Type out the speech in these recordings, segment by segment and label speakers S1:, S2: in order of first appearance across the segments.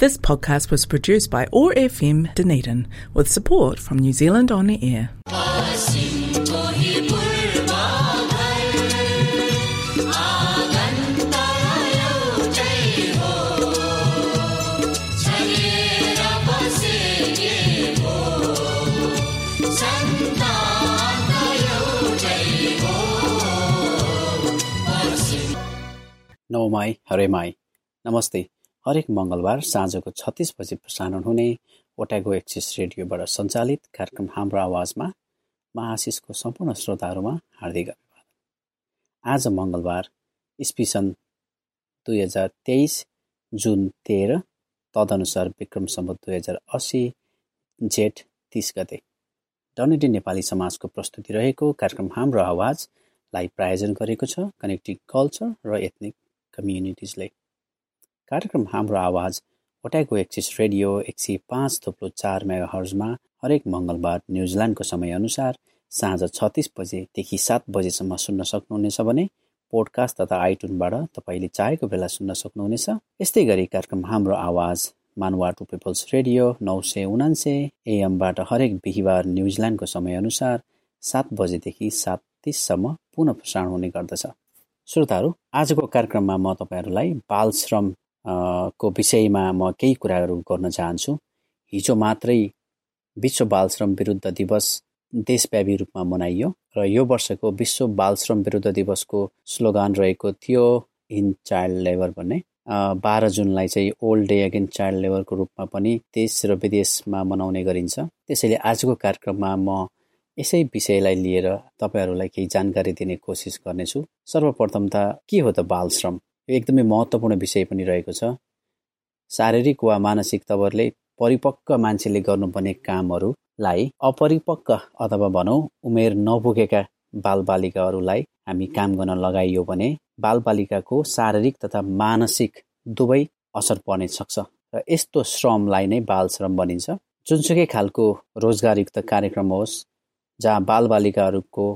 S1: This podcast was produced by ORFM Dunedin with support from New Zealand On Air.
S2: No mai, hare mai. Namaste. हरेक मङ्गलबार साँझको छत्तिस बजी प्रसारण हुने ओट्यागो एक्सिस रेडियोबाट सञ्चालित कार्यक्रम हाम्रो आवाजमा म आशिषको सम्पूर्ण श्रोताहरूमा हार्दिक अभिवादन। आज मङ्गलबार इस्पिसन दुई हजार तेइस जुन तेह्र तदनुसार विक्रम सम्बत दुई हजार असी जेठ तिस गते। डनेडी नेपाली समाजको प्रस्तुति रहेको कार्यक्रम हाम्रो आवाजलाई प्रायोजन गरेको छ कनेक्टिभ कल्चर र एथनिक कम्युनिटिजले। कार्यक्रम हाम्रो आवाज ओट्याको एक्सिस रेडियो एक सय पाँच थुप्रो चार मेगा हर्जमा हरेक मङ्गलबार न्युजिल्यान्डको समयअनुसार साँझ छत्तिस बजेदेखि सात बजेसम्म सुन्न सक्नुहुनेछ भने पोडकास्ट तथा आइटुनबाट तपाईँले चाहेको बेला सुन्न सक्नुहुनेछ। यस्तै गरी कार्यक्रम हाम्रो आवाज मानवा टु पिपल्स रेडियो नौ सय उनान्से एएमबाट हरेक बिहिबार न्युजिल्यान्डको समयअनुसार सात बजेदेखि सात तिससम्म पुनः प्रसारण हुने गर्दछ। श्रोताहरू आजको कार्यक्रममा म तपाईँहरूलाई बाल श्रम को विषयमा म केही कुराहरू गर्न चाहन्छु। हिजो मात्रै विश्व बाल श्रम विरुद्ध दिवस देशव्यापी रूपमा मनाइयो र यो वर्षको विश्व बाल श्रम विरुद्ध दिवसको स्लोगान रहेको थियो इन चाइल्ड लेबर भन्ने। बाह्र जुनलाई चाहिँ ओल्ड डे अगेन चाइल्ड लेबरको रूपमा पनि देश र विदेशमा मनाउने गरिन्छ। त्यसैले आजको कार्यक्रममा म यसै विषयलाई लिएर तपाईँहरूलाई केही जानकारी दिने कोसिस गर्नेछु। सर्वप्रथम त के हो त बाल श्रम यो एकदमै महत्त्वपूर्ण विषय पनि रहेको छ। शारीरिक वा मानसिक तवरले परिपक्व मान्छेले गर्नुपर्ने कामहरूलाई अपरिपक्व अथवा भनौँ उमेर नपुगेका बालबालिकाहरूलाई हामी काम गर्न लगाइयो भने बालबालिकाको शारीरिक तथा मानसिक दुवै असर पर्ने सक्छ। र यस्तो श्रमलाई नै बाल श्रम भनिन्छ। जुनसुकै खालको रोजगारयुक्त कार्यक्रम होस् जहाँ बालबालिकाहरूको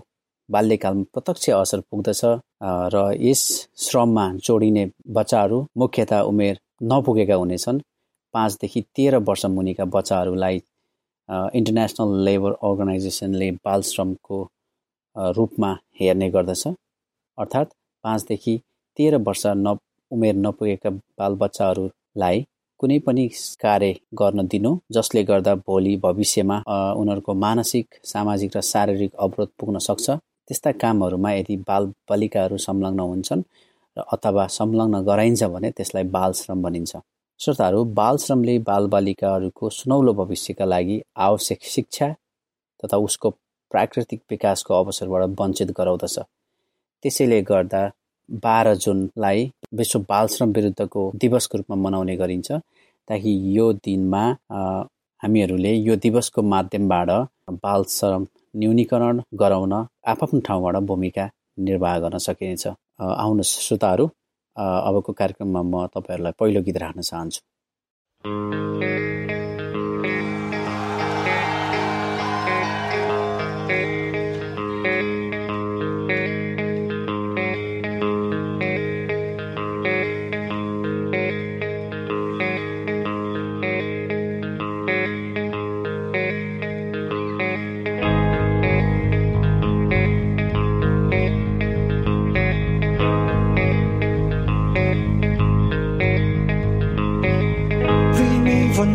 S2: बाल्यकालमा प्रत्यक्ष असर पुग्दछ र यस श्रममा जोडिने बच्चाहरू मुख्यतः उमेर नपुगेका हुनेछन्। पाँचदेखि तेह्र वर्ष मुनिका बच्चाहरूलाई इन्टरनेसनल लेबर अर्गनाइजेसनले बाल श्रमको रूपमा हेर्ने गर्दछ। अर्थात् पाँचदेखि तेह्र वर्ष न उमेर नपुगेका बालबच्चाहरूलाई कुनै पनि कार्य गर्न दिनु जसले गर्दा भोलि भविष्यमा उनीहरूको मानसिक सामाजिक र शारीरिक अवरोध पुग्न सक्छ। त्यस्ता कामहरूमा यदि बाल बालिकाहरू संलग्न हुन्छन् र अथवा संलग्न गराइन्छ भने त्यसलाई बाल श्रम भनिन्छ। श्रोताहरू बाल श्रमले बालबालिकाहरूको सुनौलो भविष्यका लागि आवश्यक शिक्षा तथा उसको प्राकृतिक विकासको अवसरबाट वञ्चित गराउँदछ। त्यसैले गर्दा बाह्र जुनलाई विश्व बाल श्रम विरुद्धको दिवसको रूपमा मनाउने गरिन्छ। ताकि यो दिनमा हामीहरूले यो दिवसको माध्यमबाट बाल श्रम न्यूनीकरण गराउन आफ्नो ठाउँबाट भूमिका निर्वाह गर्न सकिनेछ। आउनुहोस् श्रोताहरू। अबको कार्यक्रममा म तपाईँहरूलाई पहिलो गीत राख्न चाहन्छु।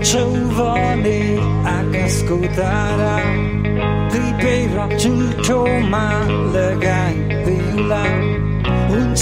S3: červený akasku dara Pribera til to malega vila Un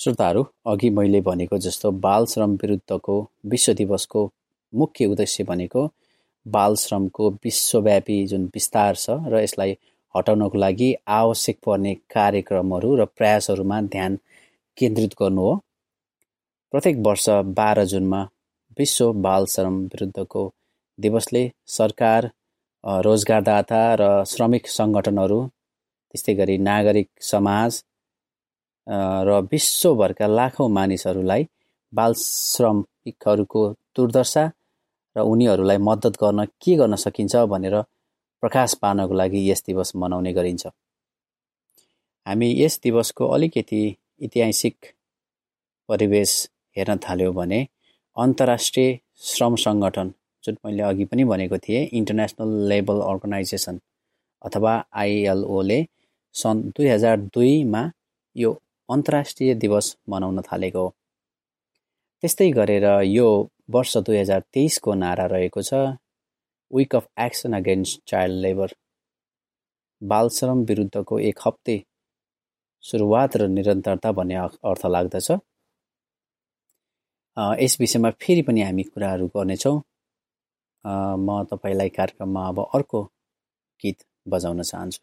S2: श्रोताहरू अघि मैले भनेको जस्तो बाल श्रम विरुद्धको विश्व दिवसको मुख्य उद्देश्य भनेको बाल श्रमको विश्वव्यापी जुन विस्तार छ र यसलाई हटाउनको लागि आवश्यक पर्ने कार्यक्रमहरू र प्रयासहरूमा ध्यान केन्द्रित गर्नु हो। प्रत्येक वर्ष बाह्र जुनमा विश्व बाल श्रम विरुद्धको दिवसले सरकार रोजगारदाता र श्रमिक सङ्गठनहरू त्यस्तै गरी नागरिक समाज र विश्वभरका लाखौँ मानिसहरूलाई बाल श्रमिकहरूको दुर्दशा र उनीहरूलाई मद्दत गर्न के गर्न सकिन्छ भनेर प्रकाश पार्नको लागि यस दिवस मनाउने गरिन्छ। हामी यस दिवसको अलिकति ऐतिहासिक परिवेश हेर्न थाल्यौँ भने अन्तर्राष्ट्रिय श्रम सङ्गठन जुन मैले अघि पनि भनेको थिएँ इन्टरनेसनल लेबर अर्गनाइजेसन अथवा आइएलओले सन् दुई हजार दुईमा यो अन्तर्राष्ट्रिय दिवस मनाउन थालेको त्यस्तै गरेर यो वर्ष दुई हजार तेइसको नारा रहेको छ week of action against child labour बाल श्रम विरुद्धको एक हप्ते सुरुवात र निरन्तरता भन्ने अर्थ लाग्दछ।
S4: यस विषयमा फेरि पनि हामी कुराहरू गर्नेछौँ। म तपाईँलाई कार्यक्रममा अब अर्को गीत बजाउन चाहन्छु।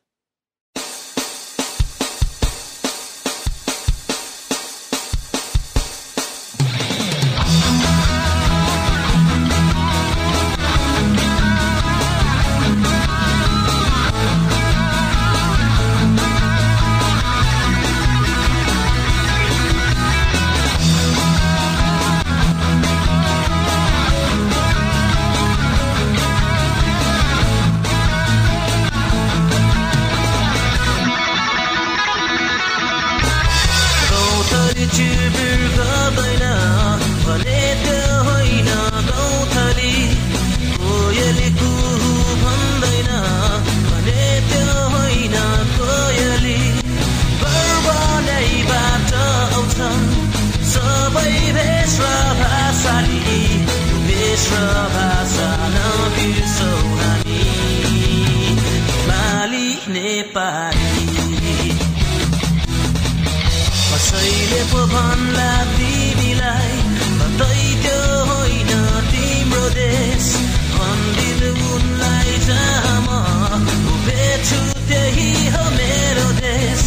S4: कहिले पो भन्ला दिदीलाई भन्दै त्यो होइन तिम्रो देश मन्दिर उनलाई जहाँ म उभेछु त्यही हो मेरो देश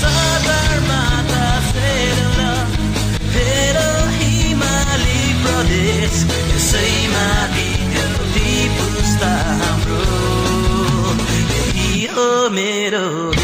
S4: सदर माता फेरौला फेर हिमाली प्रदेश यसै माथि पुस्ता हाम्रो यही हो मेरो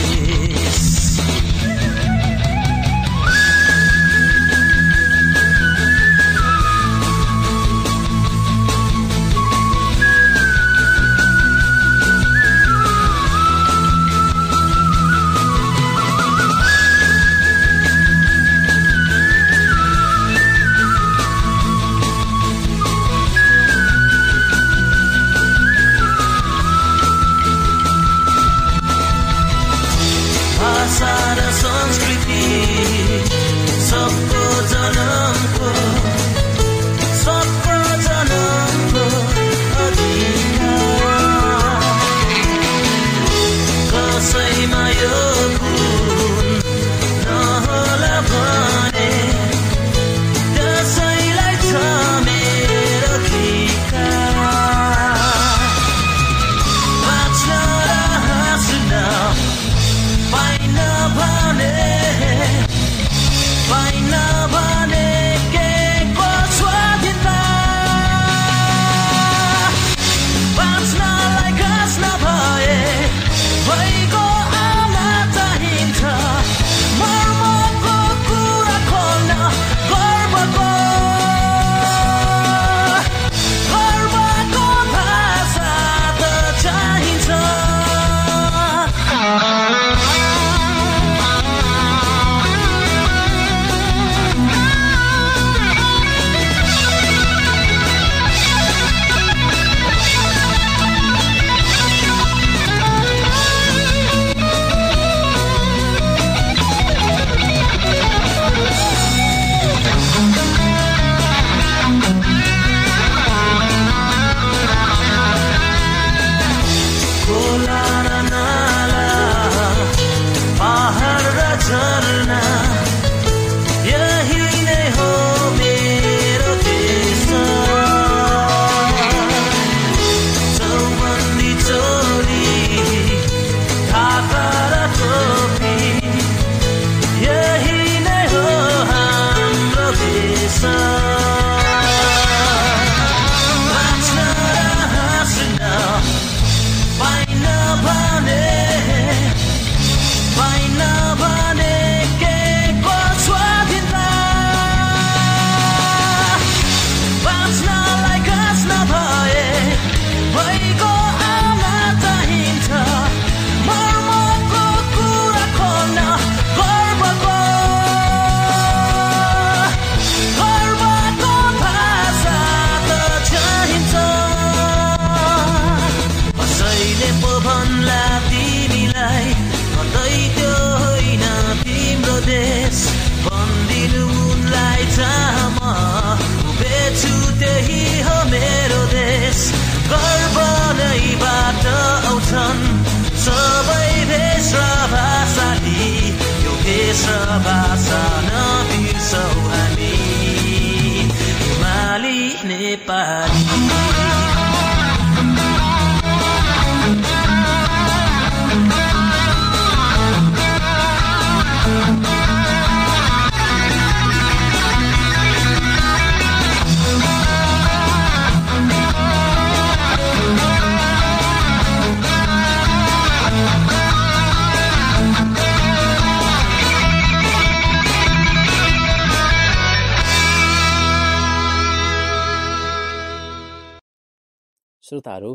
S2: श्रोताहरू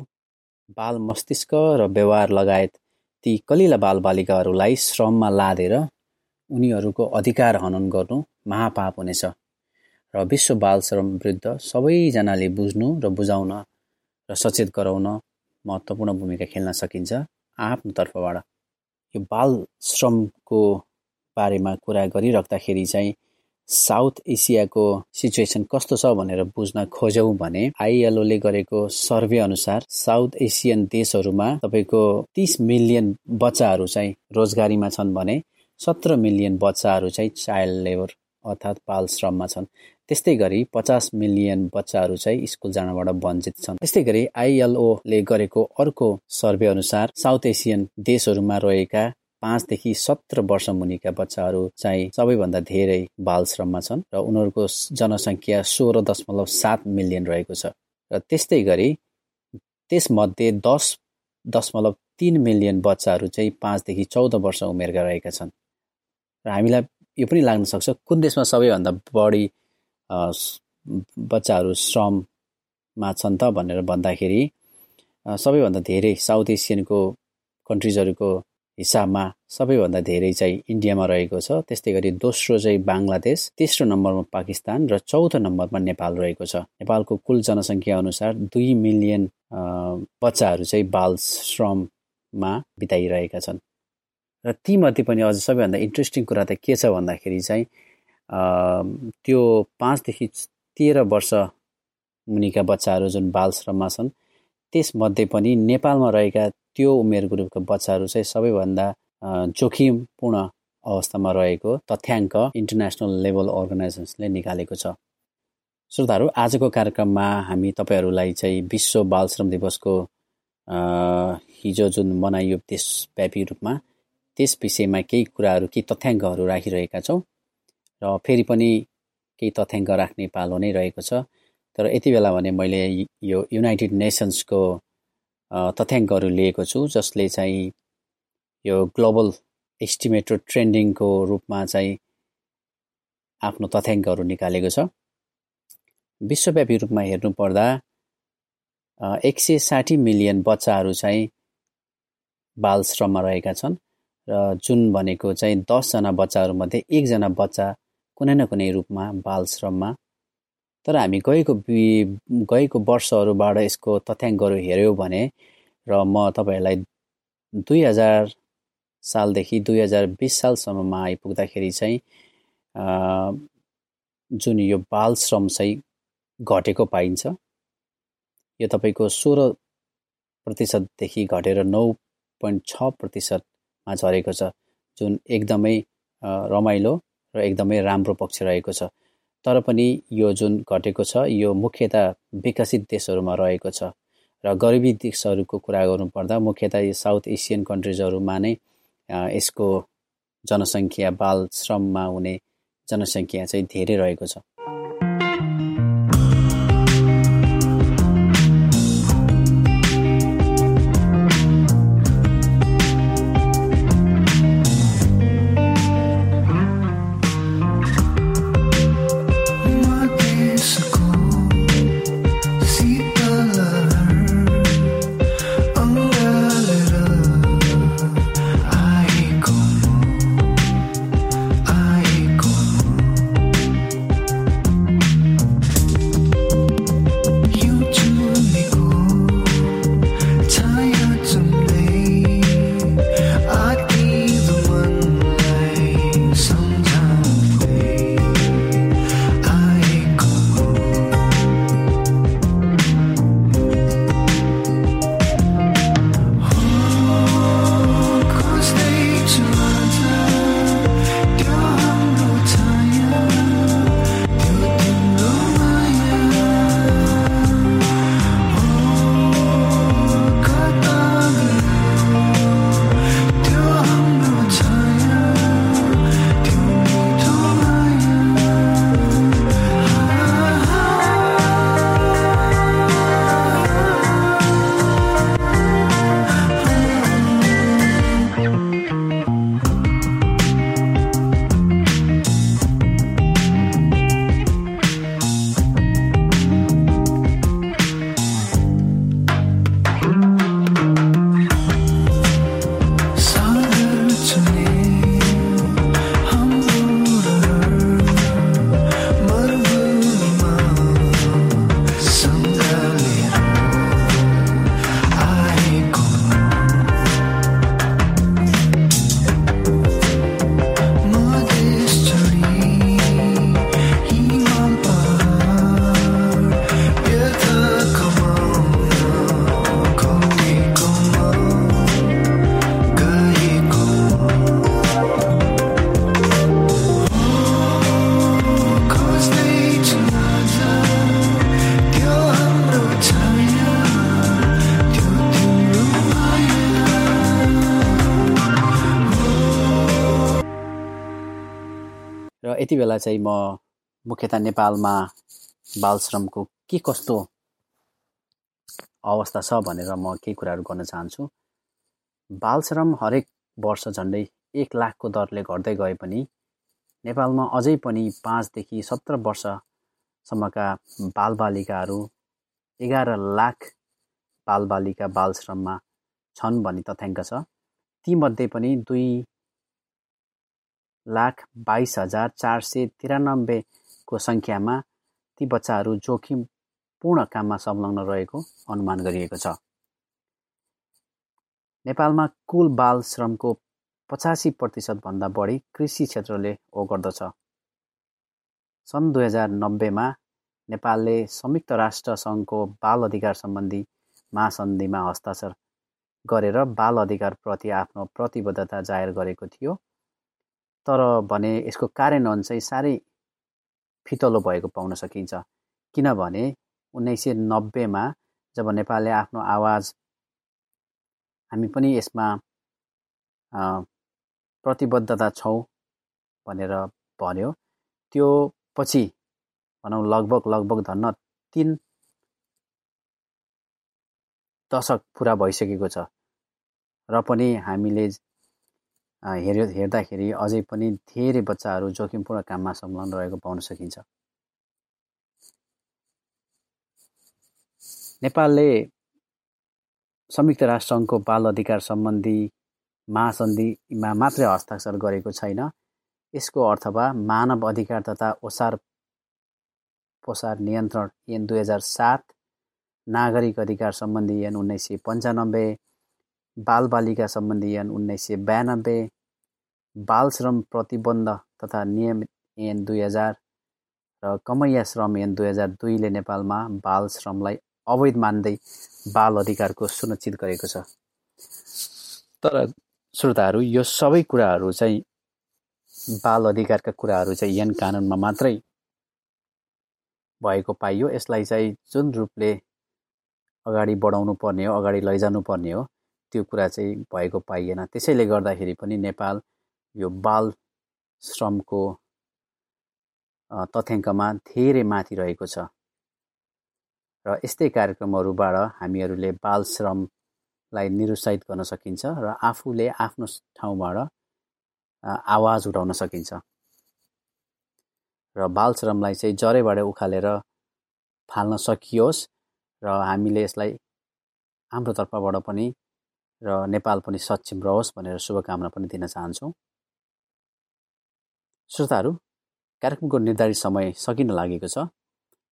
S2: बाल मस्तिष्क र व्यवहार लगायत ती कलिला बालबालिकाहरूलाई श्रममा लादेर उनीहरूको अधिकार हनन गर्नु महापाप हुनेछ र विश्व बाल श्रम विरुद्ध सबैजनाले बुझ्नु र बुझाउन र सचेत गराउन महत्त्वपूर्ण भूमिका खेल्न सकिन्छ आफ्नो तर्फबाट। यो बाल श्रमको बारेमा कुरा गरिराख्दाखेरि चाहिँ साउथ एसियाको सिचुएसन कस्तो छ भनेर बुझ्न खोज्यौँ भने आइएलओले गरेको सर्वे अनुसार साउथ एसियन देशहरूमा तपाईँको तिस मिलियन बच्चाहरू चाहिँ रोजगारीमा छन् भने सत्र मिलियन बच्चाहरू चाहिँ चाइल्ड लेबर अर्थात् बाल श्रममा छन्। त्यस्तै गरी पचास मिलियन बच्चाहरू चाहिँ स्कुल जानबाट वञ्चित छन्। त्यस्तै गरी आइएलओले गरेको अर्को सर्वे अनुसार साउथ एसियन देशहरूमा रहेका पाँचदेखि सत्र वर्ष मुनिका बच्चाहरू चाहिँ सबैभन्दा धेरै बाल श्रममा छन् र उनीहरूको जनसङ्ख्या सोह्र दशमलव सात मिलियन रहेको छ। र त्यस्तै गरी त्यसमध्ये दस दशमलव तिन मिलियन बच्चाहरू चाहिँ पाँचदेखि चौध वर्ष उमेरका रहेका छन्। र हामीलाई यो पनि लाग्न सक्छ कुन देशमा सबैभन्दा बढी बच्चाहरू श्रममा छन् त भनेर भन्दाखेरि सबैभन्दा धेरै साउथ एसियनको कन्ट्रिजहरूको हिसाबमा सबैभन्दा धेरै चाहिँ इन्डियामा रहेको छ। त्यस्तै गरी दोस्रो चाहिँ बङ्गलादेश तेस्रो नम्बरमा पाकिस्तान र चौथो नम्बरमा नेपाल रहेको छ। नेपालको कुल जनसङ्ख्या अनुसार दुई मिलियन बच्चाहरू चाहिँ बाल श्रममा बिताइरहेका छन्। र तीमध्ये पनि अझ सबैभन्दा इन्ट्रेस्टिङ कुरा त के छ भन्दाखेरि चाहिँ त्यो पाँचदेखि तेह्र वर्ष मुनिका बच्चाहरू जुन बाल श्रममा छन् त्यसमध्ये पनि नेपालमा रहेका त्यो उमेर ग्रुपका बच्चाहरू चाहिँ सबैभन्दा जोखिमपूर्ण अवस्थामा रहेको तथ्याङ्क इन्टरनेसनल लेभल अर्गनाइजेसन्सले निकालेको छ। श्रोताहरू आजको कार्यक्रममा हामी तपाईँहरूलाई चाहिँ विश्व बाल श्रम दिवसको हिजो जुन मनाइयो देशव्यापी रूपमा त्यस विषयमा केही कुराहरू केही तथ्याङ्कहरू राखिरहेका छौँ र फेरि पनि केही तथ्याङ्क राख्ने पालो नै रहेको छ। तर यति बेला भने मैले यो युनाइटेड नेसन्सको तथ्याङ्कहरू लिएको छु जसले चाहिँ यो ग्लोबल एस्टिमेटर ट्रेन्डिङको रूपमा चाहिँ आफ्नो तथ्याङ्कहरू निकालेको छ। विश्वव्यापी रूपमा हेर्नुपर्दा एक सय साठी मिलियन बच्चाहरू चाहिँ बाल श्रममा रहेका छन् र जुन भनेको चाहिँ दसजना बच्चाहरूमध्ये एकजना बच्चा कुनै न कुनै रूपमा बाल श्रममा तर हामी गएको गएको वर्षहरूबाट यसको तथ्याङ्कहरू हेऱ्यौँ भने र म तपाईँहरूलाई दुई हजार सालदेखि दुई हजार बिस सालसम्ममा आइपुग्दाखेरि चाहिँ जुन यो बाल श्रम चाहिँ घटेको पाइन्छ यो तपाईँको सोह्र प्रतिशतदेखि घटेर नौ पोइन्ट छ प्रतिशतमा झरेको छ जुन एकदमै रमाइलो र एकदमै राम्रो पक्ष रहेको छ। तर पनि यो जुन घटेको छ यो मुख्यतः विकसित देशहरूमा रहेको छ र गरिबी देशहरूको कुरा गर्नुपर्दा मुख्यतः यो साउथ एसियन कन्ट्रिजहरूमा नै यसको जनसङ्ख्या बाल श्रममा हुने जनसङ्ख्या चाहिँ धेरै रहेको छ। यति बेला चाहिँ म मुख्यतः नेपालमा बाल श्रमको के कस्तो अवस्था छ भनेर म केही कुराहरू गर्न चाहन्छु। बाल श्रम हरेक वर्ष झन्डै एक लाखको दरले घट्दै गए पनि नेपालमा अझै पनि पाँचदेखि सत्र वर्षसम्मका बालबालिकाहरू एघार लाख बालबालिका बाल श्रममा छन् भन्ने तथ्याङ्क छ। तीमध्ये पनि दुई लाख बाइस हजार चार सय तिरानब्बेको सङ्ख्यामा ती बच्चाहरू जोखिमपूर्ण काममा संलग्न रहेको अनुमान गरिएको छ। नेपालमा कुल बाल श्रमको पचासी प्रतिशतभन्दा बढी कृषि क्षेत्रले ओगर्दछ सन् दुई हजार नब्बेमा नेपालले संयुक्त राष्ट्र सङ्घको बाल अधिकार सम्बन्धी महासन्धिमा हस्ताक्षर गरेर बाल अधिकारप्रति आफ्नो प्रतिबद्धता जाहेर गरेको थियो। तर भने यसको कार्यान्वयन चाहिँ साह्रै फितलो भएको पाउन सकिन्छ। किनभने उन्नाइस सय नब्बेमा जब नेपालले आफ्नो आवाज हामी पनि यसमा प्रतिबद्धता छौँ भनेर भन्यो त्यो पछि भनौँ लगभग लगभग धन्न तिन दशक पुरा भइसकेको छ। र पनि हामीले हेर्यो हेर्दाखेरि अझै पनि धेरै बच्चाहरू जोखिमपूर्ण काममा संलग्न रहेको पाउन सकिन्छ। नेपालले संयुक्त राष्ट्रसङ्घको बाल अधिकार सम्बन्धी महासन्धिमा मात्रै हस्ताक्षर गरेको छैन। यसको अर्थवा मानव अधिकार तथा ओसार पोसार नियन्त्रण ऐन दुई हजार सात नागरिक अधिकार सम्बन्धी ऐन उन्नाइस सय पन्चानब्बे बालबालिका सम्बन्धी ऐन उन्नाइस सय बयानब्बे बाल श्रम प्रतिबन्ध तथा नियम ऐन दुई हजार र कमैया श्रम ऐन दुई हजार दुईले नेपालमा बाल श्रमलाई अवैध मान्दै बाल अधिकारको सुनिश्चित गरेको छ। तर श्रोताहरू यो सबै कुराहरू चाहिँ बाल अधिकारका कुराहरू चाहिँ यन कानुनमा मात्रै भएको पाइयो। यसलाई चाहिँ जुन रूपले अगाडि बढाउनु पर्ने हो अगाडि लैजानु पर्ने हो त्यो कुरा चाहिँ भएको पाइएन। त्यसैले गर्दाखेरि पनि नेपाल यो बाल श्रमको तथ्याङ्कमा धेरै माथि रहेको छ। र यस्तै कार्यक्रमहरूबाट हामीहरूले बाल श्रमलाई निरुत्साहित गर्न सकिन्छ र आफूले आफ्नो ठाउँबाट आवाज उठाउन सकिन्छ। र बाल श्रमलाई चाहिँ जरैबाट उखालेर फाल्न सकियोस् र हामीले यसलाई हाम्रो तर्फबाट पनि र नेपाल पनि सक्षम रहोस् भनेर शुभकामना पनि दिन चाहन्छौँ। श्रोताहरू कार्यक्रमको निर्धारित समय सकिन लागेको छ।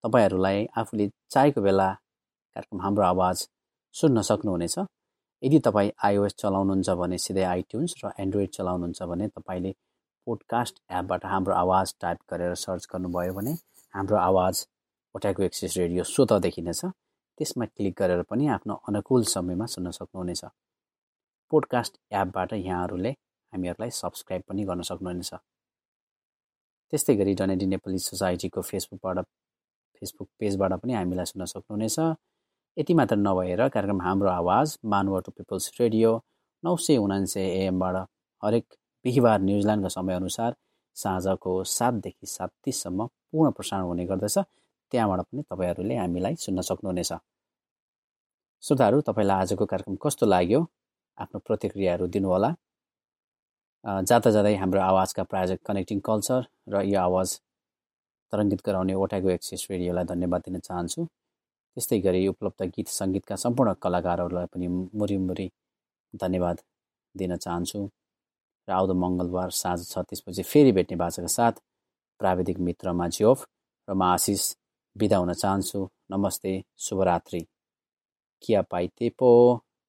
S2: तपाईँहरूलाई आफूले चाहेको बेला कार्यक्रम हाम्रो आवाज सुन्न सक्नुहुनेछ। यदि तपाईँ आइओएस चलाउनुहुन्छ भने सिधै आइट्युन्स र एन्ड्रोइड चलाउनुहुन्छ भने तपाईँले पोडकास्ट एपबाट हाम्रो आवाज टाइप गरेर सर्च गर्नुभयो भने हाम्रो आवाज ओट्याको एक्सिस रेडियो स्वत देखिनेछ त्यसमा क्लिक गरेर पनि आफ्नो अनुकूल समयमा सुन्न सक्नुहुनेछ। पोडकास्ट एपबाट यहाँहरूले हामीहरूलाई सब्सक्राइब पनि गर्न सक्नुहुनेछ। त्यस्तै गरी डनेडी नेपाली सोसाइटीको फेसबुकबाट फेसबुक पेजबाट पनि हामीलाई सुन्न सक्नुहुनेछ। यति मात्र नभएर कार्यक्रम हाम्रो आवाज मानव टु पिपल्स रेडियो नौ सय उनान्सय एएमबाट हरेक बिहिबार न्युजिल्यान्डको समयअनुसार साँझको सातदेखि सात तिससम्म पूर्ण प्रसारण हुने गर्दछ। त्यहाँबाट पनि तपाईँहरूले हामीलाई सुन्न सक्नुहुनेछ। श्रोताहरू तपाईँलाई आजको कार्यक्रम कस्तो लाग्यो? आफ्नो प्रतिक्रियाहरू दिनुहोला। जाँदा जाँदै हाम्रो आवाजका प्रायोजक कनेक्टिङ कल्चर र यो आवाज तरङ्गित गराउने ओटागो एक्सिस रेडियोलाई धन्यवाद दिन चाहन्छु। त्यस्तै गरी उपलब्ध गीत सङ्गीतका सम्पूर्ण कलाकारहरूलाई पनि मुरी मुरी धन्यवाद दिन चाहन्छु। र आउँदो मङ्गलबार साँझ छत्तिस बजी फेरि भेट्ने बाचाका साथ प्राविधिक मित्र माझ्योफ र म आशिष बिदा हुन चाहन्छु। नमस्ते शुभरात्रि। किया पाइते पो?